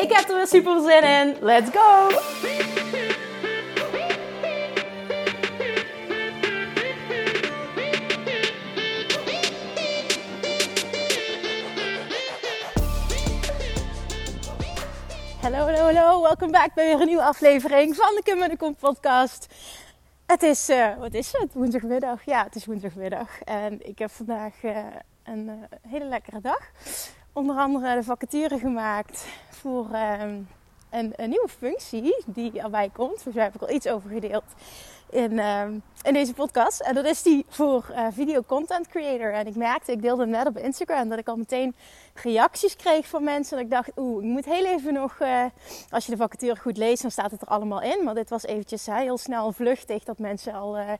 Ik heb er weer super zin in. Let's go! Hallo, hallo, hallo. Welkom back bij weer een nieuwe aflevering van de Kim en de Kom podcast. Het is, uh, wat is het? Woensdagmiddag. Ja, het is woensdagmiddag. En ik heb vandaag uh, een uh, hele lekkere dag. Onder andere de vacature gemaakt voor een, een, nieuwe functie die erbij komt. Volgens mij heb ik al iets over gedeeld in, in deze podcast. En dat is die voor video content creator. En ik merkte, ik deelde net op Instagram, dat ik al meteen reacties kreeg van mensen. Dat ik dacht, oeh, ik moet heel even nog... Uh, als je de vacature goed leest, dan staat het er allemaal in. Maar dit was eventjes heel snel vluchtig dat mensen al uh,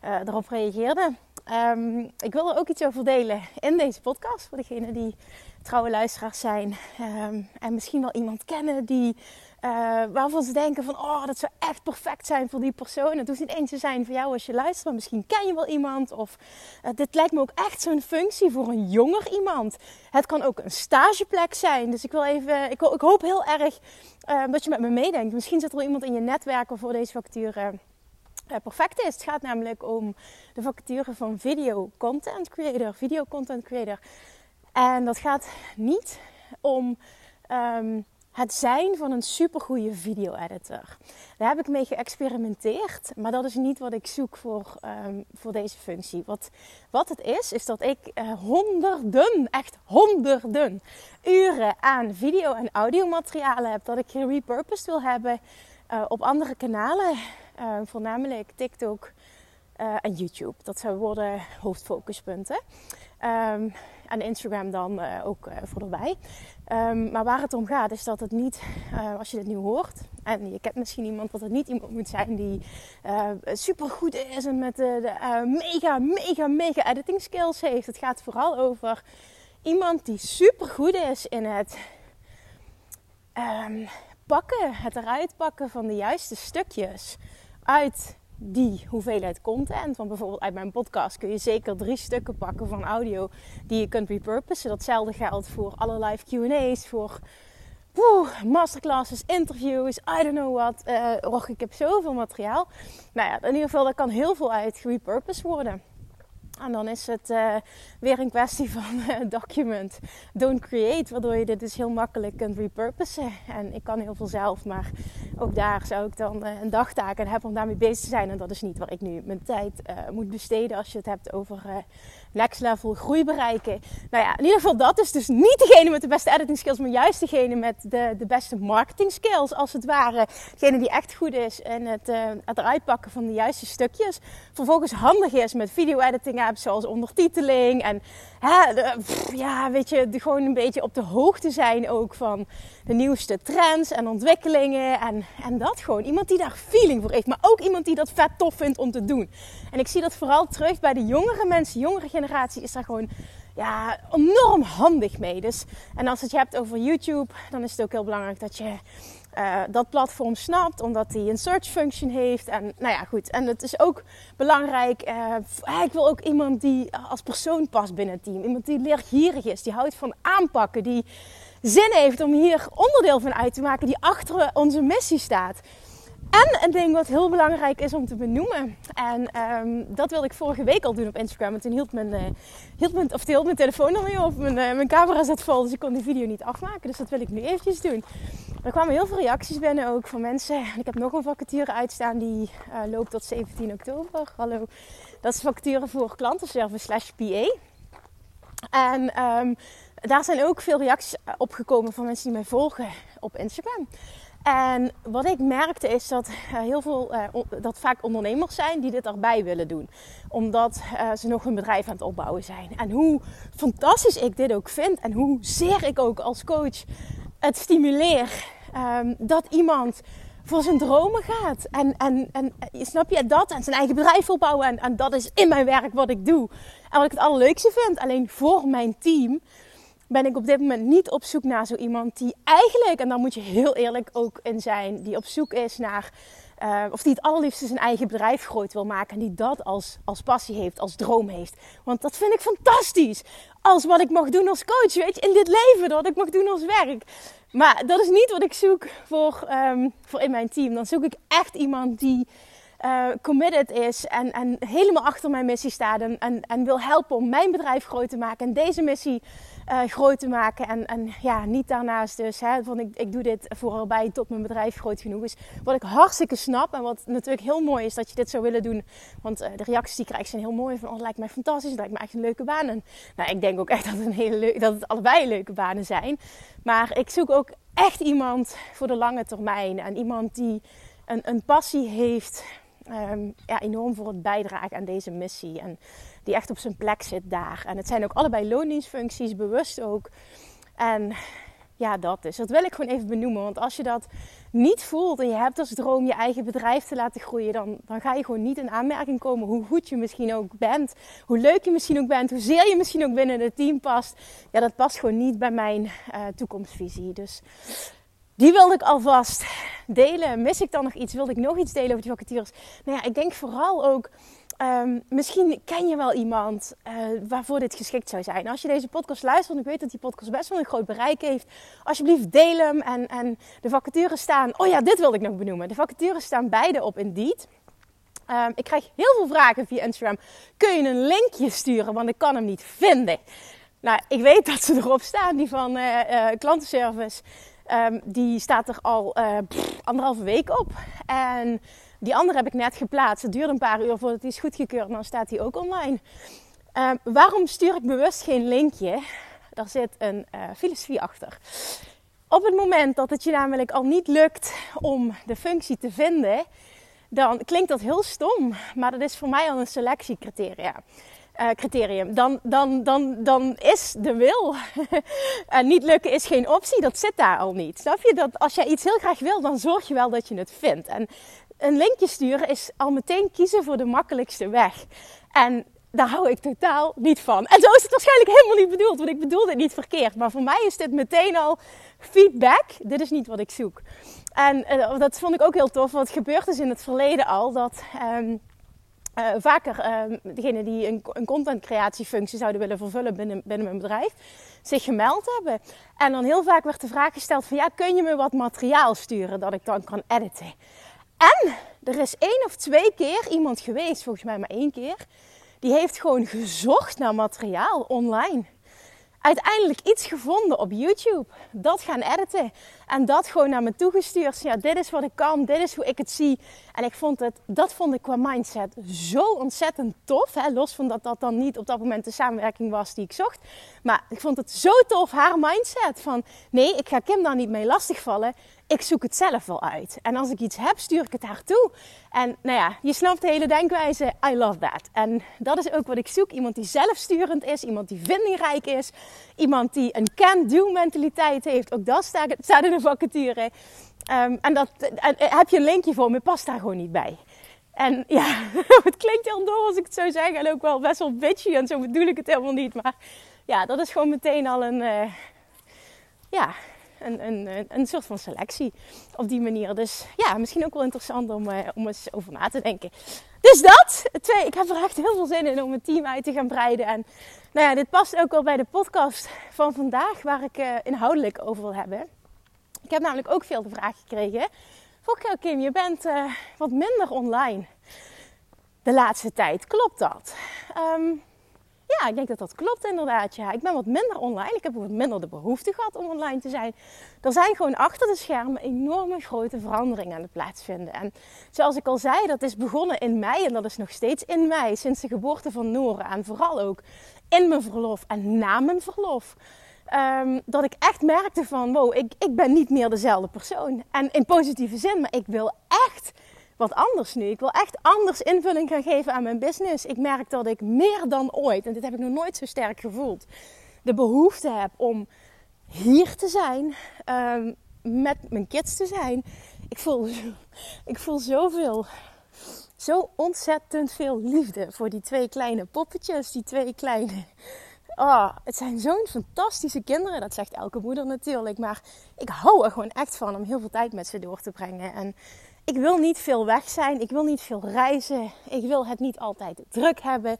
erop reageerden. Um, ik wil er ook iets over delen in deze podcast. Voor degenen die trouwe luisteraars zijn. Um, en misschien wel iemand kennen die... Uh, waarvan ze denken van, oh, dat zou echt perfect zijn voor die persoon. Het hoeft niet eens te zijn voor jou als je luistert, maar misschien ken je wel iemand. Of uh, dit lijkt me ook echt zo'n functie voor een jonger iemand. Het kan ook een stageplek zijn. Dus ik wil even, ik, ik hoop heel erg uh, dat je met me meedenkt. Misschien zit er wel iemand in je netwerk waarvoor deze vacature perfect is. Het gaat namelijk om de vacature van video content creator. Video content creator. En dat gaat niet om um, het zijn van een supergoeie video-editor. Daar heb ik mee geëxperimenteerd, maar dat is niet wat ik zoek voor, um, voor deze functie. Wat, wat het is, is dat ik uh, honderden, echt honderden uren aan video- en audiomaterialen heb dat ik gerepurposed wil hebben uh, op andere kanalen, uh, voornamelijk TikTok en YouTube. Dat zou worden hoofdfocuspunten. Um, en Instagram dan uh, ook uh, voor erbij. Um, maar waar het om gaat is dat het niet, als je dit nu hoort, en je kent misschien iemand, dat het niet iemand moet zijn die super goed is en met de, mega, mega, mega editing skills heeft. Het gaat vooral over iemand die super goed is in het um, pakken, het eruit pakken van de juiste stukjes uit die hoeveelheid content. Want bijvoorbeeld uit mijn podcast kun je zeker drie stukken pakken van audio die je kunt repurposen. Datzelfde geldt voor alle live QA's, voor masterclasses, interviews, I don't know what. Uh, och, ik heb zoveel materiaal. Nou ja, in ieder geval, daar kan heel veel uit gerepurposed worden. En dan is het uh, weer een kwestie van uh, document, don't create. Waardoor je dit dus heel makkelijk kunt repurposen. En ik kan heel veel zelf, maar ook daar zou ik dan uh, een dagtaak en hebben om daarmee bezig te zijn. En dat is niet waar ik nu mijn tijd moet besteden als je het hebt over next level groei bereiken. Nou ja, in ieder geval dat is dus niet degene met de beste editing skills, maar juist degene met de, de beste marketing skills, als het ware. Degene die echt goed is in het, het eruit pakken van de juiste stukjes. Vervolgens handig is met video editing zoals ondertiteling en hè, ja, weet je, de, gewoon een beetje op de hoogte zijn ook van de nieuwste trends en ontwikkelingen en, en dat gewoon. Iemand die daar feeling voor heeft, maar ook iemand die dat vet tof vindt om te doen. En ik zie dat vooral terug bij de jongere mensen, jongere generatie is daar gewoon ja, enorm handig mee. Dus, en als het je hebt over YouTube, dan is het ook heel belangrijk dat je uh, dat platform snapt, omdat hij een search function heeft. En nou ja, goed. En het is ook belangrijk. Uh, ik wil ook iemand die als persoon past binnen het team. Iemand die leergierig is, die houdt van aanpakken, die zin heeft om hier onderdeel van uit te maken, die achter onze missie staat. En een ding wat heel belangrijk is om te benoemen. En um, dat wilde ik vorige week al doen op Instagram. En toen hield mijn, uh, hield mijn, of hield mijn telefoon nog niet op. Mijn, uh, mijn camera zat vol, dus ik kon die video niet afmaken. Dus dat wil ik nu eventjes doen. Er kwamen heel veel reacties binnen ook van mensen. Ik heb nog een vacature uitstaan die uh, loopt tot 17 oktober. Hallo. Dat is vacature voor klantenservice slash PA. En um, daar zijn ook veel reacties opgekomen van mensen die mij volgen op Instagram. En wat ik merkte is dat uh, heel veel, uh, dat vaak ondernemers zijn die dit erbij willen doen. Omdat uh, ze nog hun bedrijf aan het opbouwen zijn. En hoe fantastisch ik dit ook vind en hoe zeer ik ook als coach het stimuleer ehm, dat iemand voor zijn dromen gaat. En, en, en snap je dat? En zijn eigen bedrijf wil bouwen. En, en dat is in mijn werk wat ik doe. En wat ik het allerleukste vind. Alleen voor mijn team ben ik op dit moment niet op zoek naar zo iemand die eigenlijk, en daar moet je heel eerlijk ook in zijn, die op zoek is naar, uh, of die het allerliefste zijn eigen bedrijf groot wil maken. En die dat als, als passie heeft, als droom heeft. Want dat vind ik fantastisch. Als wat ik mag doen als coach, weet je, in dit leven, wat ik mag doen als werk. Maar dat is niet wat ik zoek voor, um, voor in mijn team. Dan zoek ik echt iemand die uh, committed is en, en helemaal achter mijn missie staat. En, en, en wil helpen om mijn bedrijf groot te maken. En deze missie uh, groot te maken. En, en ja, niet daarnaast dus. Hè, van ik, ik doe dit vooral bij tot mijn bedrijf groot genoeg is. Wat ik hartstikke snap. En wat natuurlijk heel mooi is dat je dit zou willen doen. Want uh, de reacties die ik krijg zijn heel mooi. Van oh, het lijkt mij fantastisch. Het lijkt me echt een leuke baan. En, nou, ik denk ook echt dat het, een hele leuke, dat het allebei leuke banen zijn. Maar ik zoek ook echt iemand voor de lange termijn. En iemand die een, een passie heeft. Um, ja, enorm voor het bijdragen aan deze missie. En die echt op zijn plek zit daar. En het zijn ook allebei loondienstfuncties, bewust ook. En ja, dat is. Dat wil ik gewoon even benoemen. Want als je dat niet voelt en je hebt als droom je eigen bedrijf te laten groeien, dan, dan ga je gewoon niet in aanmerking komen hoe goed je misschien ook bent. Hoe leuk je misschien ook bent. Hoezeer je misschien ook binnen het team past. Ja, dat past gewoon niet bij mijn uh, toekomstvisie. Dus die wilde ik alvast delen. Mis ik dan nog iets? Wilde ik nog iets delen over die vacatures? Nou ja, ik denk vooral ook Um, misschien ken je wel iemand uh, waarvoor dit geschikt zou zijn. Als je deze podcast luistert, en ik weet dat die podcast best wel een groot bereik heeft. Alsjeblieft, deel hem. En, en de vacatures staan. Oh ja, dit wilde ik nog benoemen. De vacatures staan beide op Indeed. Um, ik krijg heel veel vragen via Instagram. Kun je een linkje sturen? Want ik kan hem niet vinden. Nou, ik weet dat ze erop staan, die van uh, uh, klantenservice. Um, die staat er al pff, anderhalve week op. En die andere heb ik net geplaatst. Het duurt een paar uur voordat die is goedgekeurd. Dan staat die ook online. Uh, waarom stuur ik bewust geen linkje? Daar zit een uh, filosofie achter. Op het moment dat het je namelijk al niet lukt om de functie te vinden, dan klinkt dat heel stom. Maar dat is voor mij al een selectiecriteria. Uh, criterium. Dan, dan, dan, dan is de wil. en niet lukken is geen optie. Dat zit daar al niet. Snap je? Dat als jij iets heel graag wil, dan zorg je wel dat je het vindt. En een linkje sturen is al meteen kiezen voor de makkelijkste weg. En daar hou ik totaal niet van. En zo is het waarschijnlijk helemaal niet bedoeld, want ik bedoel dit niet verkeerd. Maar voor mij is dit meteen al feedback. Dit is niet wat ik zoek. En uh, dat vond ik ook heel tof, want het gebeurt dus in het verleden al dat um, vaker uh, degenen die een, een contentcreatiefunctie zouden willen vervullen binnen, binnen mijn bedrijf, zich gemeld hebben. En dan heel vaak werd de vraag gesteld van ja, kun je me wat materiaal sturen dat ik dan kan editen? En er is één of twee keer iemand geweest, volgens mij maar één keer, die heeft gewoon gezocht naar materiaal online. Uiteindelijk iets gevonden op YouTube, dat gaan editen en dat gewoon naar me toegestuurd. Ja, dit is wat ik kan, dit is hoe ik het zie. En ik vond het, dat vond ik qua mindset zo ontzettend tof. Hè? Los van dat dat dan niet op dat moment de samenwerking was die ik zocht. Maar ik vond het zo tof, haar mindset van nee, ik ga Kim daar niet mee lastigvallen ik zoek het zelf wel uit. En als ik iets heb, stuur ik het haar toe. En nou ja, je snapt de hele denkwijze. I love that. En dat is ook wat ik zoek. Iemand die zelfsturend is. Iemand die vindingrijk is. Iemand die een can-do mentaliteit heeft. Ook dat staat in de vacature. Um, en, dat, en heb je een linkje voor me, past daar gewoon niet bij. En ja, het klinkt heel dom als ik het zo zeg. En ook wel best wel bitchy. En zo bedoel ik het helemaal niet. Maar ja, dat is gewoon meteen al een... Uh, ja, een, een, een soort van selectie op die manier. Dus ja, misschien ook wel interessant om, uh, om eens over na te denken. Dus dat. Twee, ik heb er echt heel veel zin in om een team uit te gaan breiden. En nou ja, dit past ook wel bij de podcast van vandaag, waar ik inhoudelijk over wil hebben. Ik heb namelijk ook veel de vraag gekregen. Volgens Kim, je bent uh, wat minder online de laatste tijd. Klopt dat? Um, ja, ik denk dat dat klopt inderdaad. Ja. Ik ben wat minder online. Ik heb wat minder de behoefte gehad om online te zijn. Er zijn gewoon achter de schermen enorme grote veranderingen aan het plaatsvinden. En zoals ik al zei, dat is begonnen in mei en dat is nog steeds in mei. Sinds de geboorte van Nora. En vooral ook in mijn verlof en na mijn verlof. Um, dat ik echt merkte van, wow, ik, ik ben niet meer dezelfde persoon. En in positieve zin, maar ik wil echt wat anders nu. Ik wil echt anders invulling gaan geven aan mijn business. Ik merk dat ik meer dan ooit, en dit heb ik nog nooit zo sterk gevoeld, de behoefte heb om hier te zijn. Um, met mijn kids te zijn. Ik voel, ik voel zoveel, zo ontzettend veel liefde voor die twee kleine poppetjes. Die twee kleine Oh, het zijn zo'n fantastische kinderen. Dat zegt elke moeder natuurlijk. Maar ik hou er gewoon echt van om heel veel tijd met ze door te brengen. En ik wil niet veel weg zijn. Ik wil niet veel reizen. Ik wil het niet altijd druk hebben.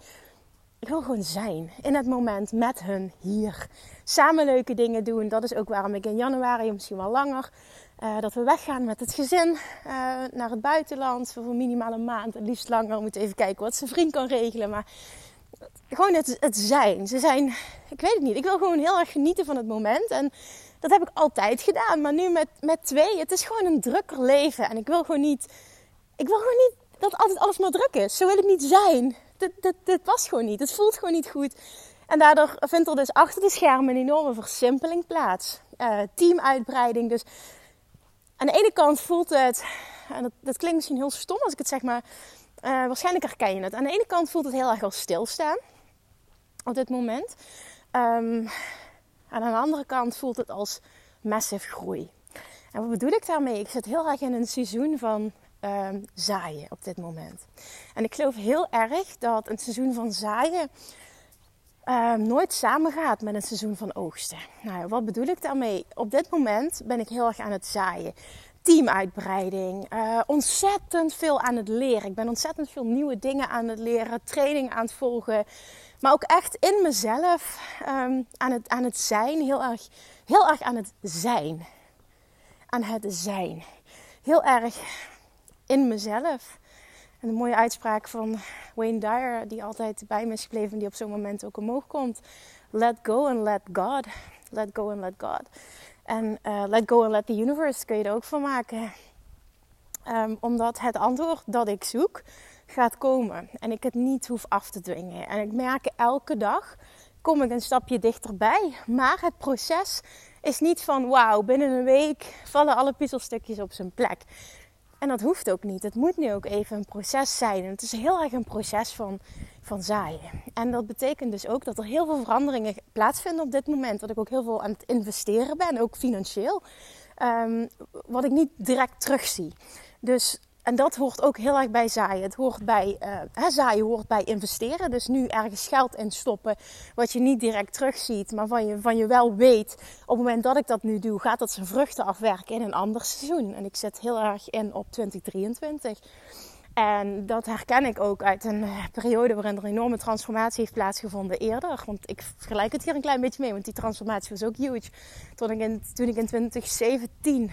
Ik wil gewoon zijn in het moment met hun hier. Samen leuke dingen doen. Dat is ook waarom ik in januari, misschien wel langer, uh, dat we weggaan met het gezin uh, naar het buitenland. Voor minimaal een maand, het liefst langer. We moeten even kijken wat zijn vriend kan regelen. Maar gewoon het, het zijn. Ze zijn, ik weet het niet. Ik wil gewoon heel erg genieten van het moment. En dat heb ik altijd gedaan. Maar nu met, met twee, het is gewoon een drukker leven. En ik wil gewoon niet, ik wil gewoon niet dat altijd alles maar druk is. Zo wil ik niet zijn. Dit, dit, dit past gewoon niet. Het voelt gewoon niet goed. En daardoor vindt er dus achter de schermen een enorme versimpeling plaats. Uh, teamuitbreiding. Dus aan de ene kant voelt het, en dat, dat klinkt misschien heel stom als ik het zeg, maar uh, waarschijnlijk herken je het. Aan de ene kant voelt het heel erg als stilstaan op dit moment. Um, en aan de andere kant voelt het als massive groei. En wat bedoel ik daarmee? Ik zit heel erg in een seizoen van um, zaaien op dit moment. En ik geloof heel erg dat een seizoen van zaaien um, nooit samengaat met een seizoen van oogsten. Nou, wat bedoel ik daarmee? Op dit moment ben ik heel erg aan het zaaien teamuitbreiding. Uh, ontzettend veel aan het leren. Ik ben ontzettend veel nieuwe dingen aan het leren, training aan het volgen. Maar ook echt in mezelf um, aan, het, aan het zijn. Heel erg, heel erg aan het zijn. Aan het zijn. Heel erg in mezelf. En een mooie uitspraak van Wayne Dyer, die altijd bij me is gebleven, die op zo'n moment ook omhoog komt. Let go and let God. Let go and let God. En uh, let go and let the universe kun je er ook van maken. Um, omdat het antwoord dat ik zoek gaat komen. En ik het niet hoef af te dwingen. En ik merk elke dag kom ik een stapje dichterbij. Maar het proces is niet van wauw, binnen een week vallen alle puzzelstukjes op zijn plek. En dat hoeft ook niet. Het moet nu ook even een proces zijn. En het is heel erg een proces van, van zaaien. En dat betekent dus ook dat er heel veel veranderingen plaatsvinden op dit moment. Dat ik ook heel veel aan het investeren ben, ook financieel. Um, wat ik niet direct terugzie. Dus en dat hoort ook heel erg bij zaaien. Het hoort bij uh, zaaien hoort bij investeren. Dus nu ergens geld in stoppen. Wat je niet direct terugziet. Maar van je, van je wel weet. Op het moment dat ik dat nu doe. Gaat dat zijn vruchten afwerken in een ander seizoen. En ik zet heel erg in op 2023. En dat herken ik ook uit een eh, periode waarin er een enorme transformatie heeft plaatsgevonden eerder. Want ik vergelijk het hier een klein beetje mee, want die transformatie was ook huge. Toen ik in, toen ik in 2017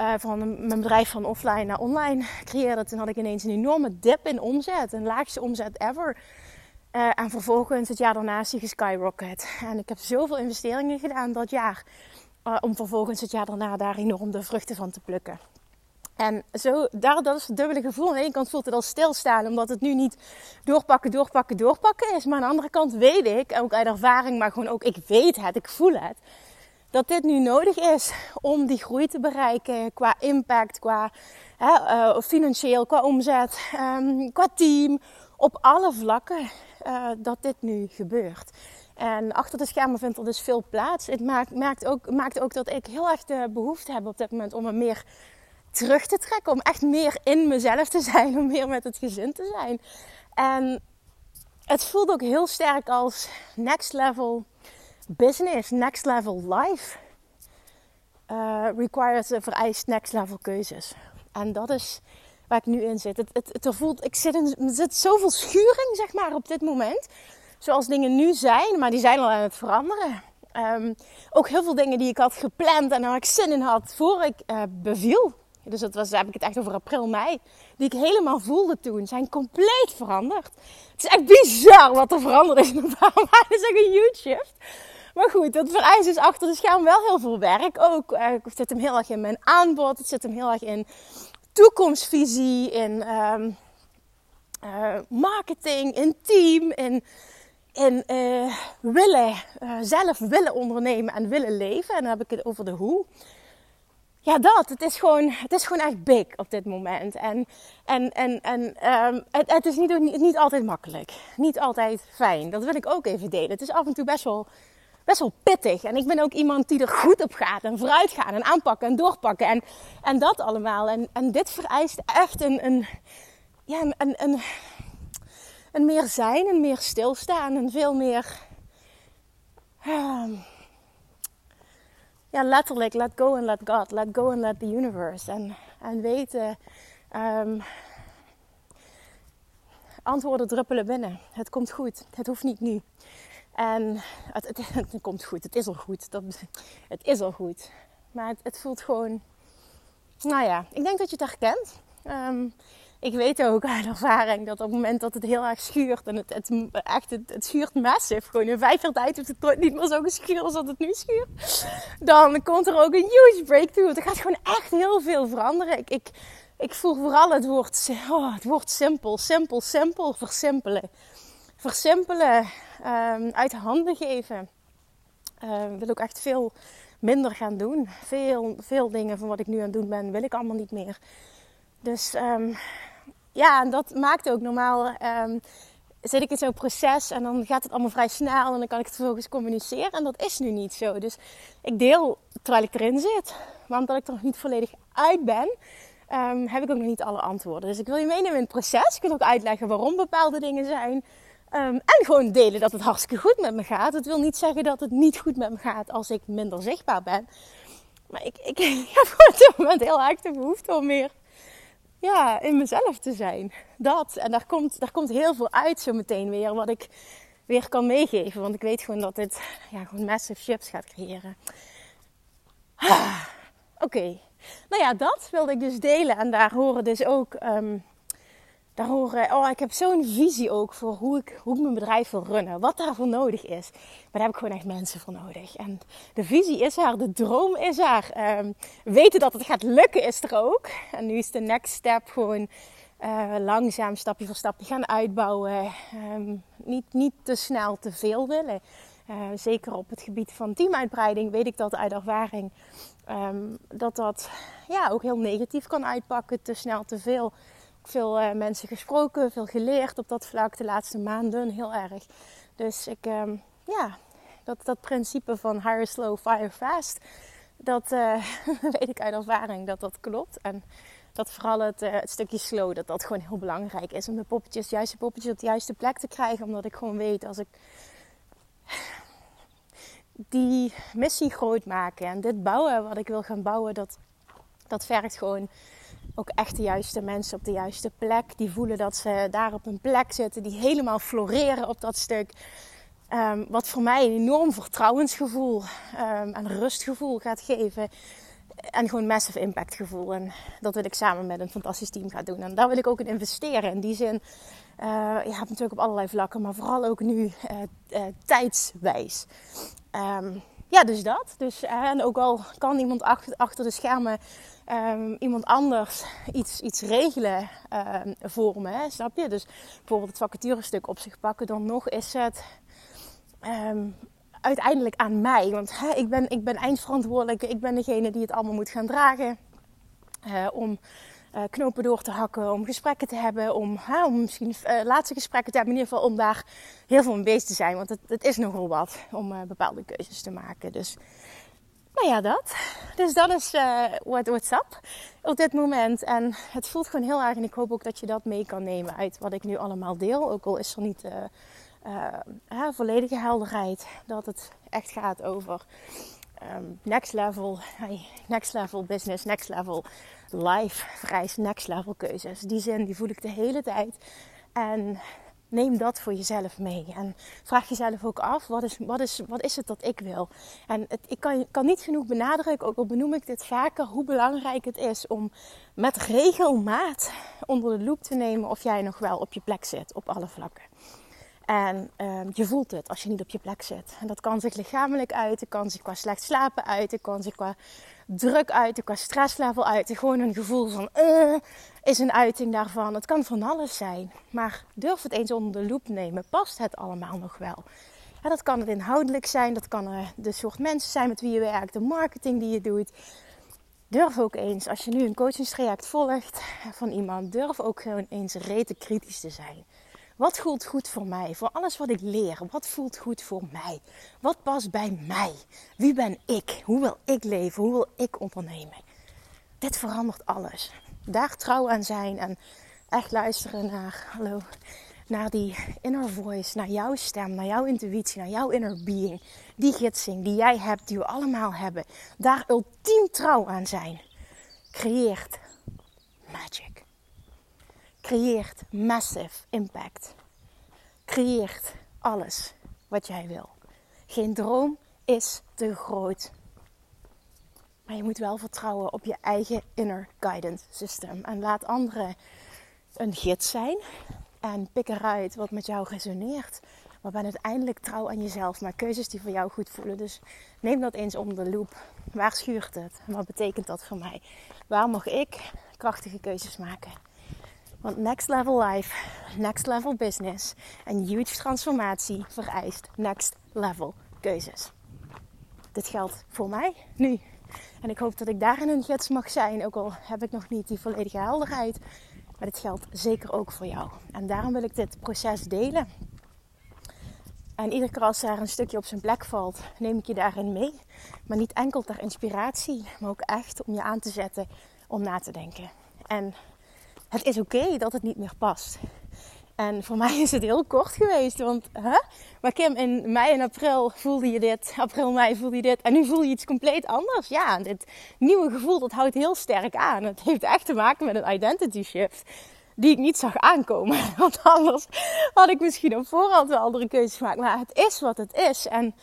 uh, van mijn bedrijf van offline naar online creëerde, toen had ik ineens een enorme dip in omzet. Een laagste omzet ever. Uh, en vervolgens het jaar daarna is die geskyrocket. En ik heb zoveel investeringen gedaan dat jaar. Uh, om vervolgens het jaar daarna daar enorm de vruchten van te plukken. En zo, daar, dat is het dubbele gevoel. Aan de ene kant voelt het al stilstaan, omdat het nu niet doorpakken, doorpakken, doorpakken is. Maar aan de andere kant weet ik, ook uit ervaring, maar gewoon ook, ik weet het, ik voel het dat dit nu nodig is om die groei te bereiken qua impact, qua hè, uh, financieel, qua omzet, um, qua team, op alle vlakken uh, dat dit nu gebeurt. En achter de schermen vindt er dus veel plaats. Het maakt, maakt, ook, maakt ook dat ik heel erg de behoefte heb op dit moment om me meer terug te trekken. Om echt meer in mezelf te zijn. Om meer met het gezin te zijn. En het voelt ook heel sterk als next level business, next level life, uh, requires, vereist next level keuzes. En dat is waar ik nu in zit. Het, het, het voelt, ik zit in, er zit zoveel schuring, zeg maar, op dit moment. Zoals dingen nu zijn, maar die zijn al aan het veranderen. Um, ook heel veel dingen die ik had gepland en waar ik zin in had voor ik uh, beviel. Dus dat was, heb ik het echt over april, mei. Die ik helemaal voelde toen, zijn compleet veranderd. Het is echt bizar wat er veranderd is in een paar maanden. Het is echt een huge shift. Maar goed, dat vereist dus achter de scherm wel heel veel werk. Ook het zit hem heel erg in mijn aanbod. Het zit hem heel erg in toekomstvisie, in um, uh, marketing, in team, in, uh, willen, zelf willen ondernemen en willen leven. En dan heb ik het over de hoe. Ja, dat. Het is gewoon, het is gewoon echt big op dit moment. En, en, en, en um, het, het is niet, niet altijd makkelijk. Niet altijd fijn. Dat wil ik ook even delen. Het is af en toe best wel best wel pittig. En ik ben ook iemand die er goed op gaat en vooruit gaat en aanpakken en doorpakken en, en dat allemaal. En, en dit vereist echt een, een, ja, een, een, een meer zijn, een meer stilstaan, een veel meer. Um, ja, letterlijk, let go and let God, let go and let the universe. En, en weten, um, antwoorden druppelen binnen. Het komt goed, het hoeft niet nu. En het, het, het, komt goed, het is al goed. Dat, het is al goed. Maar het, het, voelt gewoon, nou ja, ik denk dat je het herkent. Um, ik weet ook uit ervaring dat op het moment dat het heel erg schuurt en het, het, echt, het, schuurt massief, gewoon in vijf jaar tijd heeft het niet meer zo geschuurd als dat het nu schuurt, dan komt er ook een huge breakthrough. Er gaat gewoon echt heel veel veranderen. Ik, ik, ik voel vooral het woord, oh, het woord simpel, simpel, simpel, versimpelen. Versimpelen, um, uit handen geven. Uh, wil ook echt veel minder gaan doen. Veel, veel dingen van wat ik nu aan het doen ben, wil ik allemaal niet meer. Dus um, ja, en dat maakt ook normaal. Zit ik in zo'n proces en dan gaat het allemaal vrij snel en dan kan ik het vervolgens communiceren. En dat is nu niet zo. Dus ik deel terwijl ik erin zit. Maar omdat ik er nog niet volledig uit ben, heb ik ook nog niet alle antwoorden. Dus ik wil je meenemen in het proces. Ik wil ook uitleggen waarom bepaalde dingen zijn. Um, en gewoon delen dat het hartstikke goed met me gaat. Het wil niet zeggen dat het niet goed met me gaat als ik minder zichtbaar ben. Maar ik, ik, heb op dit moment heel erg de behoefte om meer ja, in mezelf te zijn. Dat. En daar komt, daar komt heel veel uit zo meteen weer. Wat ik weer kan meegeven. Want ik weet gewoon dat dit ja, gewoon massive shifts gaat creëren. Ah, Oké. Nou ja, dat wilde ik dus delen. En daar horen dus ook um, daar horen, oh, ik heb zo'n visie ook voor hoe ik, hoe ik mijn bedrijf wil runnen. Wat daarvoor nodig is. Maar daar heb ik gewoon echt mensen voor nodig. En de visie is er, de droom is er. Um, weten dat het gaat lukken is er ook. En nu is de next step gewoon uh, langzaam, stapje voor stapje gaan uitbouwen. Um, niet, niet te snel te veel willen. Uh, zeker op het gebied van teamuitbreiding weet ik dat uit ervaring. Um, dat dat ja, ook heel negatief kan uitpakken. Te snel, te veel veel uh, mensen gesproken, veel geleerd op dat vlak de laatste maanden, heel erg. Dus ik, um, ja, dat, dat principe van hire slow, fire fast, dat uh, weet ik uit ervaring dat dat klopt. En dat vooral het, het, stukje slow, dat dat gewoon heel belangrijk is om de poppetjes, de juiste poppetjes op de juiste plek te krijgen. Omdat ik gewoon weet als ik die missie groot maken en dit bouwen wat ik wil gaan bouwen, dat, dat vergt gewoon ook echt de juiste mensen op de juiste plek. Die voelen dat ze daar op een plek zitten, die helemaal floreren op dat stuk. Um, wat voor mij een enorm vertrouwensgevoel um, en rustgevoel gaat geven. En gewoon massive impact gevoel. En dat wil ik samen met een fantastisch team gaan doen. En daar wil ik ook in investeren. In die zin, uh, je hebt natuurlijk op allerlei vlakken, maar vooral ook nu uh, tijdswijs. Um, ja, dus dat. Dus, en ook al kan iemand achter, de schermen um, iemand anders iets, iets regelen um, voor me. Hè, snap je? Dus bijvoorbeeld het vacaturestuk op zich pakken. Dan nog is het um, uiteindelijk aan mij. Want hè, ik, ben, ik ben eindverantwoordelijke. Ik ben degene die het allemaal moet gaan dragen. Uh, om knopen door te hakken, om gesprekken te hebben, om, hè, om misschien uh, laatste gesprekken te hebben. In ieder geval om daar heel veel mee bezig te zijn. Want het, het is nogal wat om uh, bepaalde keuzes te maken. Dus nou ja, dat. Dus dat is uh, what, what's up op dit moment. En het voelt gewoon heel erg. En ik hoop ook dat je dat mee kan nemen uit wat ik nu allemaal deel. Ook al is er niet volledige helderheid. Dat het echt gaat over um, next level. Next level business, next level life. Vereist next level keuzes. Die zin die voel ik de hele tijd. En neem dat voor jezelf mee. En vraag jezelf ook af, wat is, wat is, wat is het dat ik wil? En het, ik kan, kan niet genoeg benadrukken, ook al benoem ik dit vaker, hoe belangrijk het is om met regelmaat onder de loep te nemen of jij nog wel op je plek zit op alle vlakken. En um, je voelt het als je niet op je plek zit. En dat kan zich lichamelijk uiten, kan zich qua slecht slapen uiten, kan zich qua druk uiten, qua stresslevel uiten. Gewoon een gevoel van uh, is een uiting daarvan. Het kan van alles zijn. Maar durf het eens onder de loep nemen. Past het allemaal nog wel? Ja, dat kan het inhoudelijk zijn, dat kan er de soort mensen zijn met wie je werkt, de marketing die je doet. Durf ook eens, als je nu een coachingstraject volgt van iemand, durf ook gewoon eens rete kritisch te zijn Wat voelt goed voor mij? Voor alles wat ik leer. Wat voelt goed voor mij? Wat past bij mij? Wie ben ik? Hoe wil ik leven? Hoe wil ik ondernemen? Dit verandert alles. Daar trouw aan zijn en echt luisteren naar, hallo, naar die inner voice, naar jouw stem, naar jouw intuïtie, naar jouw inner being. Die gidsing die jij hebt, die we allemaal hebben. Daar ultiem trouw aan zijn. Creëert magic. Creëert massive impact. Creëert alles wat jij wil. Geen droom is te groot. Maar je moet wel vertrouwen op je eigen inner guidance system. En laat anderen een gids zijn. En pik eruit wat met jou resoneert. Maar ben uiteindelijk trouw aan jezelf. Maar keuzes die voor jou goed voelen. Dus neem dat eens om de loop. Waar schuurt het? wat betekent dat voor mij? Waar mag ik krachtige keuzes maken? Want next level life, next level business en huge transformatie vereist next level keuzes. Dit geldt voor mij nu. En ik hoop dat ik daarin een gids mag zijn, ook al heb ik nog niet die volledige helderheid. Maar dit geldt zeker ook voor jou. En daarom wil ik dit proces delen. En iedere keer als er een stukje op zijn plek valt, neem ik je daarin mee. Maar niet enkel ter inspiratie, maar ook echt om je aan te zetten om na te denken. En het is oké dat het niet meer past. En voor mij is het heel kort geweest. Want, hè? Maar Kim, in mei en april voelde je dit. April, mei voelde je dit. En nu voel je iets compleet anders. Ja, dit nieuwe gevoel, dat houdt heel sterk aan. Het heeft echt te maken met een identity shift. Die ik niet zag aankomen. Want anders had ik misschien op voorhand wel andere keuzes gemaakt. Maar het is wat het is. En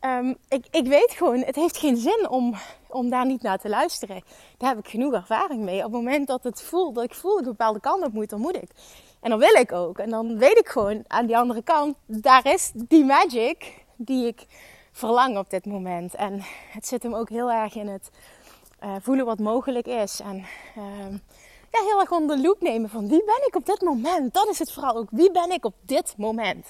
um, ik, ik weet gewoon, het heeft geen zin om, om daar niet naar te luisteren. Daar heb ik genoeg ervaring mee. Op het moment dat het voelt, dat ik voel dat ik een bepaalde kant op moet, dan moet ik. En dan wil ik ook. En dan weet ik gewoon aan die andere kant, daar is die magic die ik verlang op dit moment. En het zit hem ook heel erg in het uh, voelen wat mogelijk is. En uh, ja, heel erg onder de loop nemen van wie ben ik op dit moment. Dat is het vooral ook. Wie ben ik op dit moment?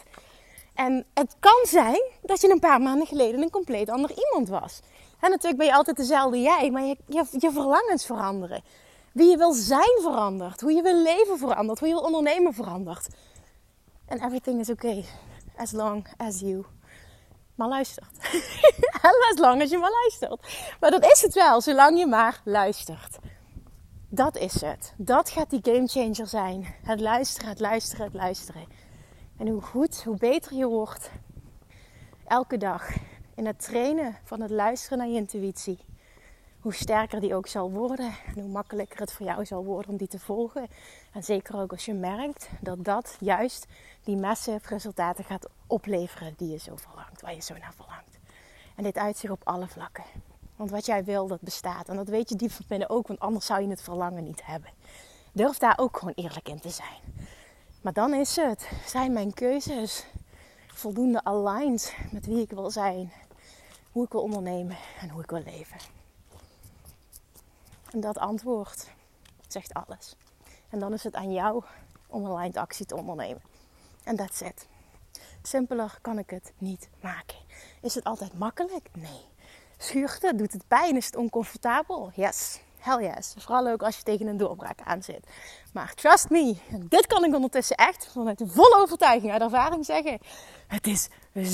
En het kan zijn dat je een paar maanden geleden een compleet ander iemand was. En natuurlijk ben je altijd dezelfde jij, maar je, je, verlangens veranderen. Wie je wil zijn verandert. Hoe je wil leven verandert. Hoe je wil ondernemen verandert. En everything is okay. As long as you maar luistert. as long as je maar luistert. Maar dat is het wel, zolang je maar luistert. Dat is het. Dat gaat die game changer zijn. Het luisteren, het luisteren, het luisteren. En hoe goed, hoe beter je wordt elke dag in het trainen van het luisteren naar je intuïtie hoe sterker die ook zal worden en hoe makkelijker het voor jou zal worden om die te volgen. En zeker ook als je merkt dat dat juist die massive resultaten gaat opleveren die je zo verlangt, waar je zo naar verlangt. En dit uitzicht op alle vlakken. Want wat jij wil, dat bestaat. En dat weet je diep van binnen ook, want anders zou je het verlangen niet hebben. Durf daar ook gewoon eerlijk in te zijn. Maar dan is het, zijn mijn keuzes voldoende aligned met wie ik wil zijn, hoe ik wil ondernemen en hoe ik wil leven. En dat antwoord zegt alles. En dan is het aan jou om aligned actie te ondernemen. En that's it. Simpeler kan ik het niet maken. Is het altijd makkelijk? Nee. Schuurt het? Doet het pijn? Is het oncomfortabel? Yes. Hell yes. Vooral ook als je tegen een doorbraak aan zit. Maar trust me, dit kan ik ondertussen echt vanuit volle overtuiging uit ervaring zeggen. Het is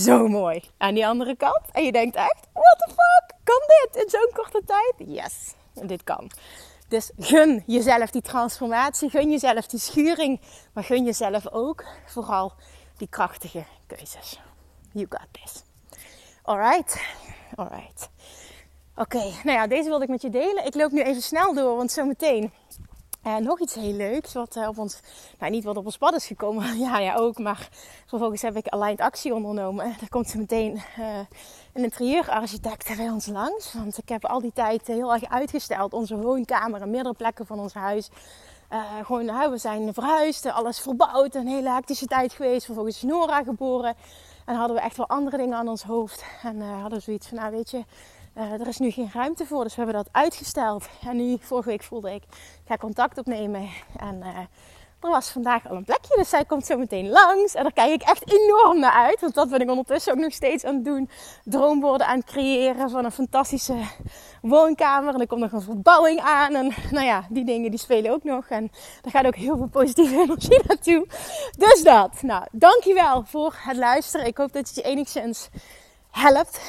zo mooi. Aan die andere kant. En je denkt echt, what the fuck? Kan dit in zo'n korte tijd? Yes dit kan. Dus gun jezelf die transformatie, gun jezelf die schuring, maar gun jezelf ook vooral die krachtige keuzes. You got this. Alright, alright. Oké, nou ja, deze wilde ik met je delen. Ik loop nu even snel door, want zometeen en nog iets heel leuks, wat uh, op ons, nou niet wat op ons pad is gekomen, ja, ja ook, maar vervolgens heb ik Aligned actie ondernomen. Er komt zo meteen uh, een interieurarchitect bij ons langs, want ik heb al die tijd heel erg uitgesteld. Onze woonkamer en meerdere plekken van ons huis. Gewoon, nou, we zijn verhuisd, alles verbouwd, een hele hectische tijd geweest. Vervolgens is Nora geboren en hadden we echt wel andere dingen aan ons hoofd. En hadden we zoiets van, nou weet je, uh, er is nu geen ruimte voor, dus we hebben dat uitgesteld. En nu, vorige week voelde ik, ik ga contact opnemen. En uh, er was vandaag al een plekje, dus zij komt zo meteen langs. En daar kijk ik echt enorm naar uit, want dat ben ik ondertussen ook nog steeds aan het doen. Droomwoorden aan het creëren van een fantastische woonkamer. En er komt nog een verbouwing aan. En nou ja, die dingen die spelen ook nog. En daar gaat ook heel veel positieve energie naartoe. Dus dat. Nou, dankjewel voor het luisteren. Ik hoop dat het je enigszins helpt.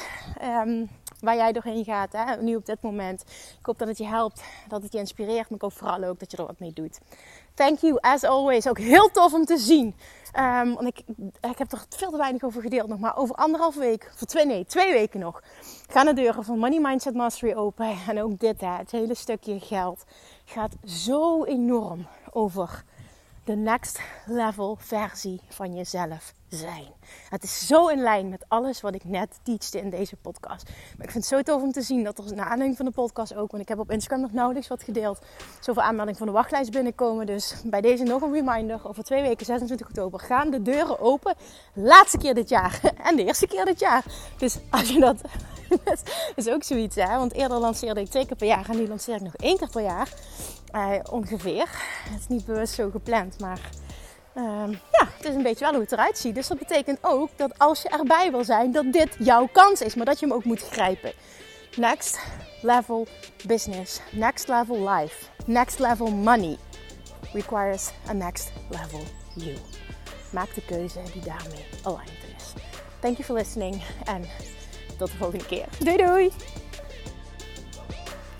Um, waar jij doorheen gaat, hè? nu op dit moment. Ik hoop dat het je helpt, dat het je inspireert, maar ik hoop vooral ook dat je er wat mee doet. Thank you, as always. Ook heel tof om te zien. Um, want ik, ik heb er veel te weinig over gedeeld nog, maar over anderhalf week, voor twee, nee, twee weken nog, gaan de deuren van Money Mindset Mastery open. En ook dit, hè, het hele stukje geld, gaat zo enorm over de next level versie van jezelf zijn. Het is zo in lijn met alles wat ik net teachte in deze podcast. Maar ik vind het zo tof om te zien dat er na aanleiding van de podcast ook, want ik heb op Instagram nog nauwelijks wat gedeeld, zoveel aanmeldingen van de wachtlijst binnenkomen. Dus bij deze nog een reminder. Over twee weken, 26 oktober, gaan de deuren open. Laatste keer dit jaar en de eerste keer dit jaar. Dus als je dat, dat is ook zoiets hè. Want eerder lanceerde ik twee keer per jaar en nu lanceer ik nog één keer per jaar. Uh, ongeveer. Het is niet bewust zo gepland, maar Ehm, ja, het is een beetje wel hoe het eruit ziet. Dus dat betekent ook dat als je erbij wil zijn, dat dit jouw kans is, maar dat je hem ook moet grijpen. Next level business, next level life, next level money requires a next level you. Maak de keuze die daarmee aligned is. Thank you for listening en tot de volgende keer. Doei doei!